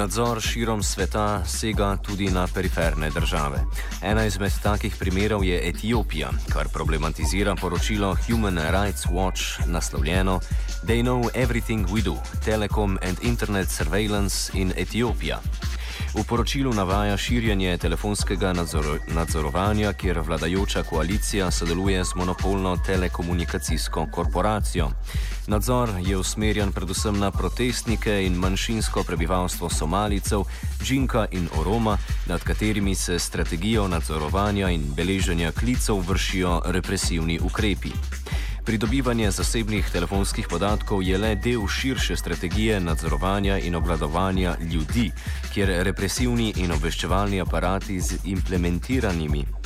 Nadzor širom sveta sega tudi na periferne države. Ena izmed takih primerov je Etiopija, kar problematizira poročilo Human Rights Watch naslovljeno They Know Everything We Do: Telecom and Internet Surveillance in Ethiopia. V poročilu navaja širjenje telefonskega nadzor nadzorovanja, kjer vladajoča koalicija sodeluje z monopolno telekomunikacijsko korporacijo. Nadzor je usmerjen predvsem na protestnike in manjšinsko prebivalstvo Somalicev, Džinka in Oroma, nad katerimi se strategijo nadzorovanja in beleženja klicev vršijo represivni ukrepi. Pridobivanje zasebnih telefonskih podatkov je le del širše strategije nadzorovanja in obvladovanja ljudi, kjer represivni in obveščevalni aparati z implementiranimi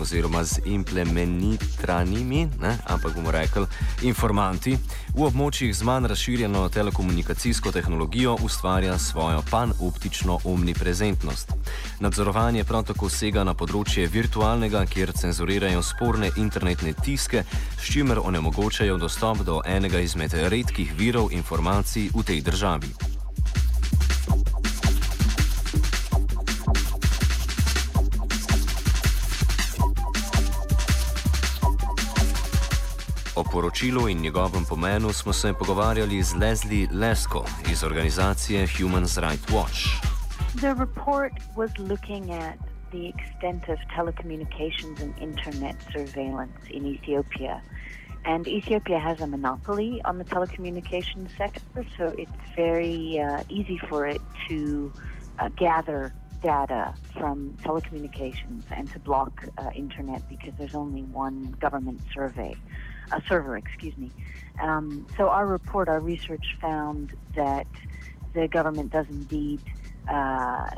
oziroma z implementranimi, ne, ampak bomo rekli, informanti v območjih z manj razširjeno telekomunikacijsko tehnologijo ustvarja svojo panoptično omniprezentnost. Nadzorovanje prav tako sega na področje virtualnega, kjer cenzurirajo sporne internetne tiske, s čimer onemogočajo dostop do enega izmed redkih virov informacij v tej državi. O poročilu in njegovem pomenu smo se pogovarjali z Leslie Lesko iz organizacije Human Rights Watch. The report was looking at the extent of telecommunications and internet surveillance in Ethiopia. And Ethiopia has a monopoly on the telecommunications sector, so it's very uh, easy for it to uh, gather data from telecommunications and to block uh, internet because there's only one government survey a server, excuse me. Um, so our report, our research found that the government does indeed uh,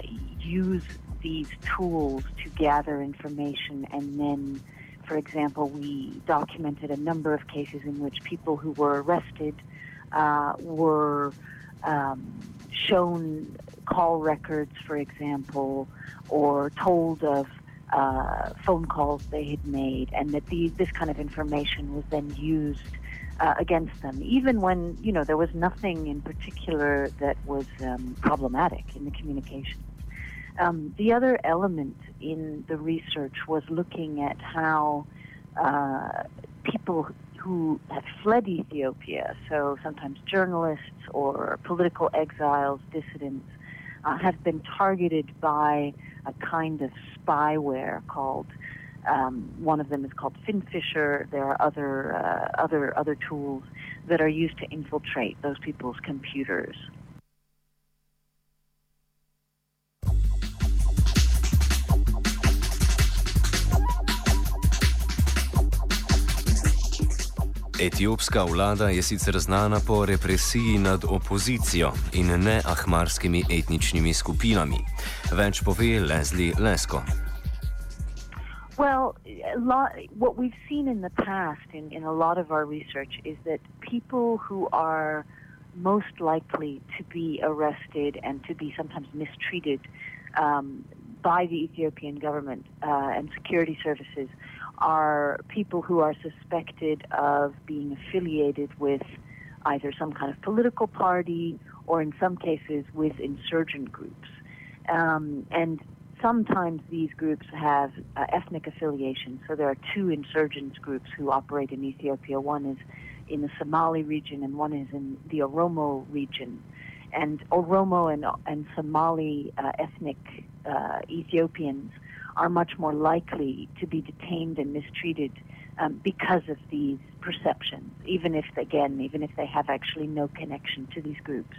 use these tools to gather information and then for example, we documented a number of cases in which people who were arrested uh, were um, shown call records, for example, or told of uh, phone calls they had made, and that the, this kind of information was then used uh, against them, even when you know there was nothing in particular that was um, problematic in the communications. Um, the other element in the research was looking at how uh, people who have fled Ethiopia, so sometimes journalists or political exiles, dissidents, uh, have been targeted by a kind of spyware called. Um, one of them is called Finfisher. There are other uh, other other tools that are used to infiltrate those people's computers. Etiopska vlada je sicer znana po represiji nad opozicijo in ne ahmarskimi etničnimi skupinami. Več pove Leslie Lefkow. Well, lot, what we've seen in the past in, in a lot of our research is that people who are most likely to be arrested and to be sometimes mistreated um, by the Ethiopian government uh, and security services are people who are suspected of being affiliated with either some kind of political party or, in some cases, with insurgent groups. Um, and sometimes these groups have uh, ethnic affiliation. So there are two insurgents groups who operate in Ethiopia. One is in the Somali region, and one is in the Oromo region. And Oromo and, and Somali uh, ethnic uh, Ethiopians are much more likely to be detained and mistreated um, because of these perceptions, even if, again, even if they have actually no connection to these groups.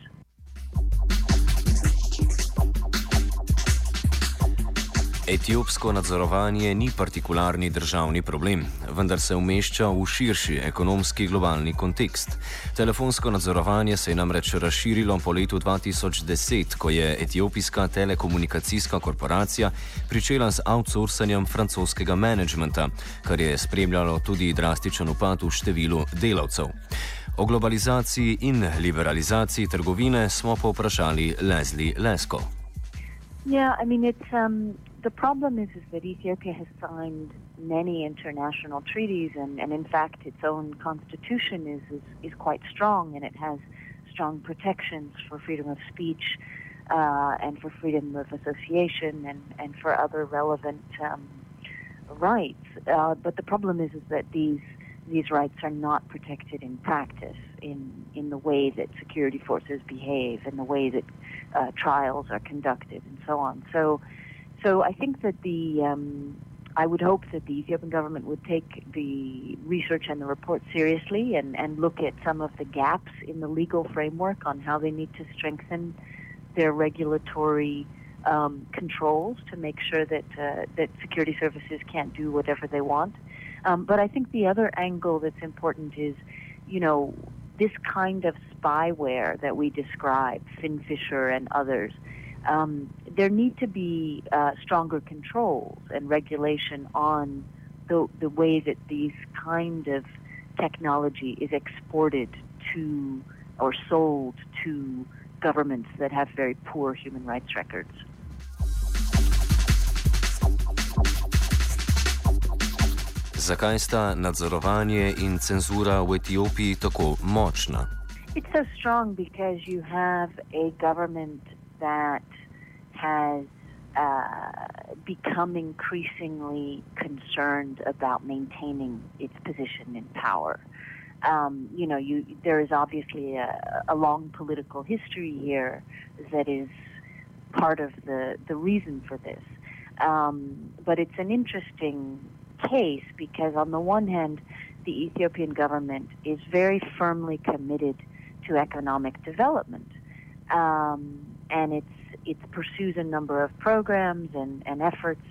Etiopsko nadzorovanje ni partikularni državni problem, vendar se umešča v širši ekonomski globalni kontekst. Telefonsko nadzorovanje se je namreč razširilo po letu 2010, ko je etiopijska telekomunikacijska korporacija pričela z outsourcanjem francoskega menedžmenta, kar je spremljalo tudi drastičen upad v številu delavcev. O globalizaciji in liberalizaciji trgovine smo povprašali Leslie Lesko. Yeah, I mean, it's um, the problem is, is that Ethiopia has signed many international treaties, and, and in fact, its own constitution is, is, is quite strong, and it has strong protections for freedom of speech uh, and for freedom of association and, and for other relevant um, rights. Uh, but the problem is, is that these these rights are not protected in practice in in the way that security forces behave, in the way that uh, trials are conducted, and so on. So, so I think that the um, I would hope that the Ethiopian government would take the research and the report seriously and, and look at some of the gaps in the legal framework on how they need to strengthen their regulatory um, controls to make sure that uh, that security services can't do whatever they want. Um, but I think the other angle that's important is, you know, this kind of spyware that we describe, FinFisher and others. Um, there need to be uh, stronger controls and regulation on the the way that these kind of technology is exported to or sold to governments that have very poor human rights records. Zakaj sta nadzorovanje in cenzura v Etiopiji tako močna? It's so strong because you have a government that has uh, become increasingly concerned about maintaining its position in power. Um, you know, you, there is obviously a, a, long political history here that is part of the, the reason for this. Um, but it's an interesting case because, on the one hand, the Ethiopian government is very firmly committed to economic development, um, and it's it pursues a number of programs and, and efforts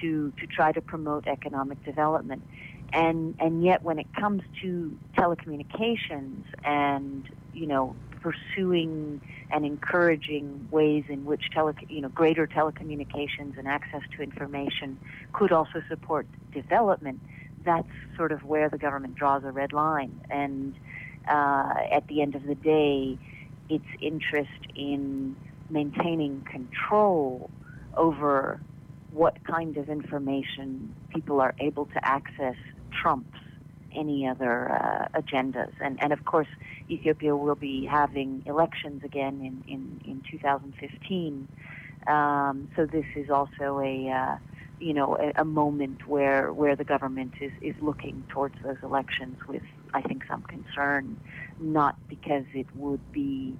to to try to promote economic development, and and yet when it comes to telecommunications and you know pursuing and encouraging ways in which tele, you know, greater telecommunications and access to information could also support development, that's sort of where the government draws a red line. And uh, at the end of the day, its interest in maintaining control over what kind of information people are able to access trumps any other uh, agendas. And, and of course, Ethiopia will be having elections again in, in, in 2015. Um, so this is also a, uh, you know, a, a, moment where, where the government is, is looking towards those elections with, I think, some concern, not because it would be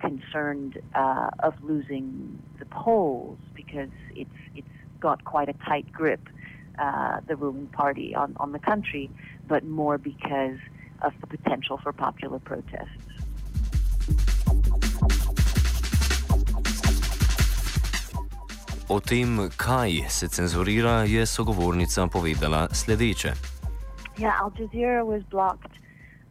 concerned uh, of losing the polls, because it's, it's got quite a tight grip, uh, the ruling party on, on the country, but more because of the potential for popular protests. O tem, kaj se cenzurira, je sogovornica povedala sledeče. Yeah, Al Jazeera was blocked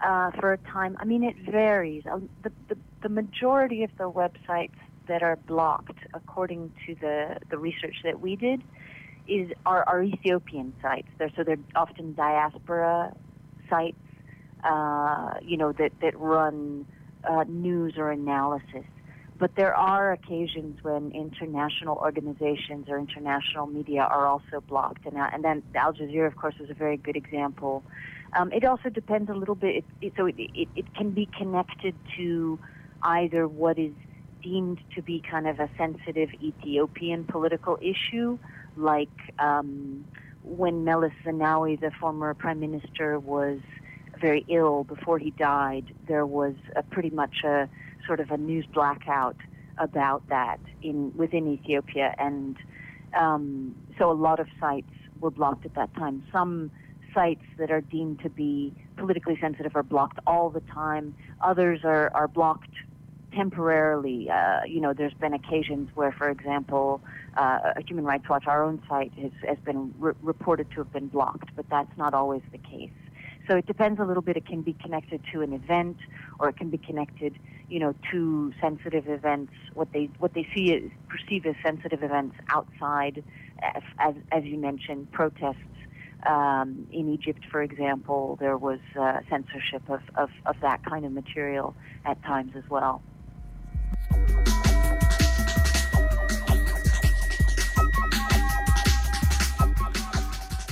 uh, for a time. I mean, it varies. Um, the, the, the majority of the websites that are blocked, according to the, the research that we did, is are, are Ethiopian sites. They're, so they're often diaspora sites uh, you know, that, that run uh, news or analysis. But there are occasions when international organizations or international media are also blocked. And, uh, and then Al Jazeera, of course, is a very good example. Um, it also depends a little bit. It, it, so it, it, it can be connected to either what is deemed to be kind of a sensitive Ethiopian political issue, like um, when Meles Zenawi, the former prime minister, was very ill before he died, there was a pretty much a sort of a news blackout about that in within Ethiopia, and um, so a lot of sites were blocked at that time. Some sites that are deemed to be politically sensitive are blocked all the time. Others are are blocked temporarily. Uh, you know, there's been occasions where, for example, uh, Human Rights Watch, our own site, has, has been re- reported to have been blocked, but that's not always the case. So it depends a little bit. It can be connected to an event, or it can be connected, you know, to sensitive events. What they what they see is perceive as sensitive events outside, as as, as you mentioned, protests Um, in Egypt, for example, there was uh, censorship of, of, of that kind of material at times as well.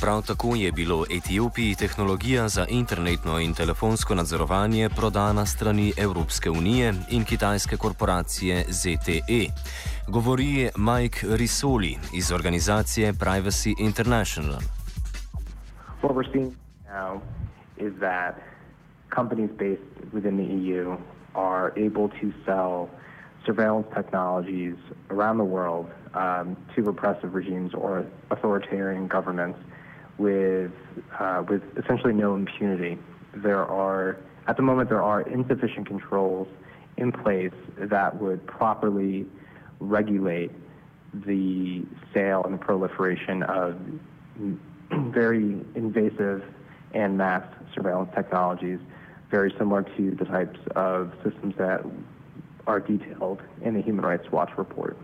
Prav tako je bilo Etiopiji tehnologija za internetno in telefonsko nadzorovanje prodana strani Evropske unije in kitajske korporacije ZTE. Govori Mike Risoli iz organizacije Privacy International. What we're seeing now is that companies based within the EU are able to sell surveillance technologies around the world um, to repressive regimes or authoritarian governments. With uh, with essentially no impunity. There are at the moment there are insufficient controls in place that would properly regulate the sale and the proliferation of very invasive and mass surveillance technologies, very similar to the types of systems that are detailed in the Human Rights Watch report.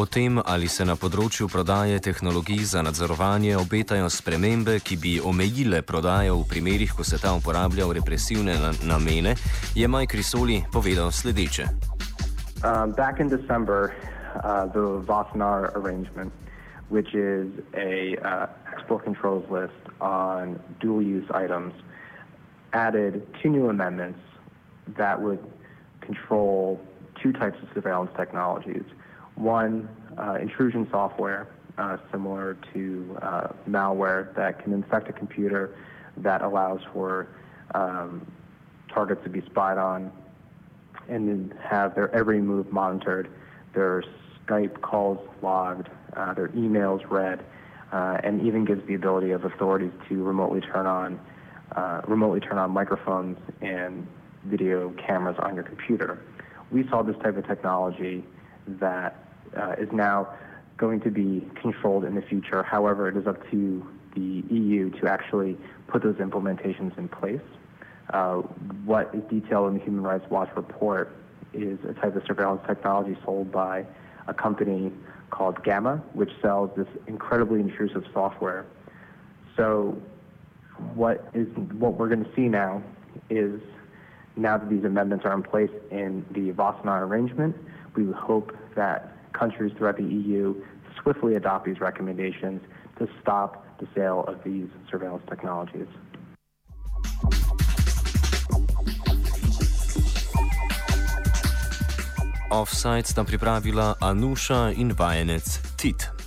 O tem, ali se na področju prodaje tehnologij za nadzorovanje obetajo spremembe, ki bi omejile prodajo v primerih, ko se ta uporablja v represivne namene, je Mike Risoli povedal sledeče. Um, back in December, uh, the Wassenaar arrangement, which is a uh, export controls list on dual-use items, added two new amendments that would control two types of surveillance technologies. One, uh, intrusion software, uh, similar to uh, malware that can infect a computer that allows for um, targets to be spied on and then have their every move monitored, their Skype calls logged, uh, their emails read, uh, and even gives the ability of authorities to remotely turn on uh, remotely turn on microphones and video cameras on your computer. We saw this type of technology that uh, is now going to be controlled in the future. However, it is up to the EU to actually put those implementations in place. Uh, what is detailed in the Human Rights Watch report is a type of surveillance technology sold by a company called Gamma, which sells this incredibly intrusive software. So, what is what we're going to see now is now that these amendments are in place in the Wassenaar arrangement, we hope that countries throughout the EU swiftly adopt these recommendations to stop the sale of these surveillance technologies. Offsajd sta pripravila Anuša in vajenec Tit.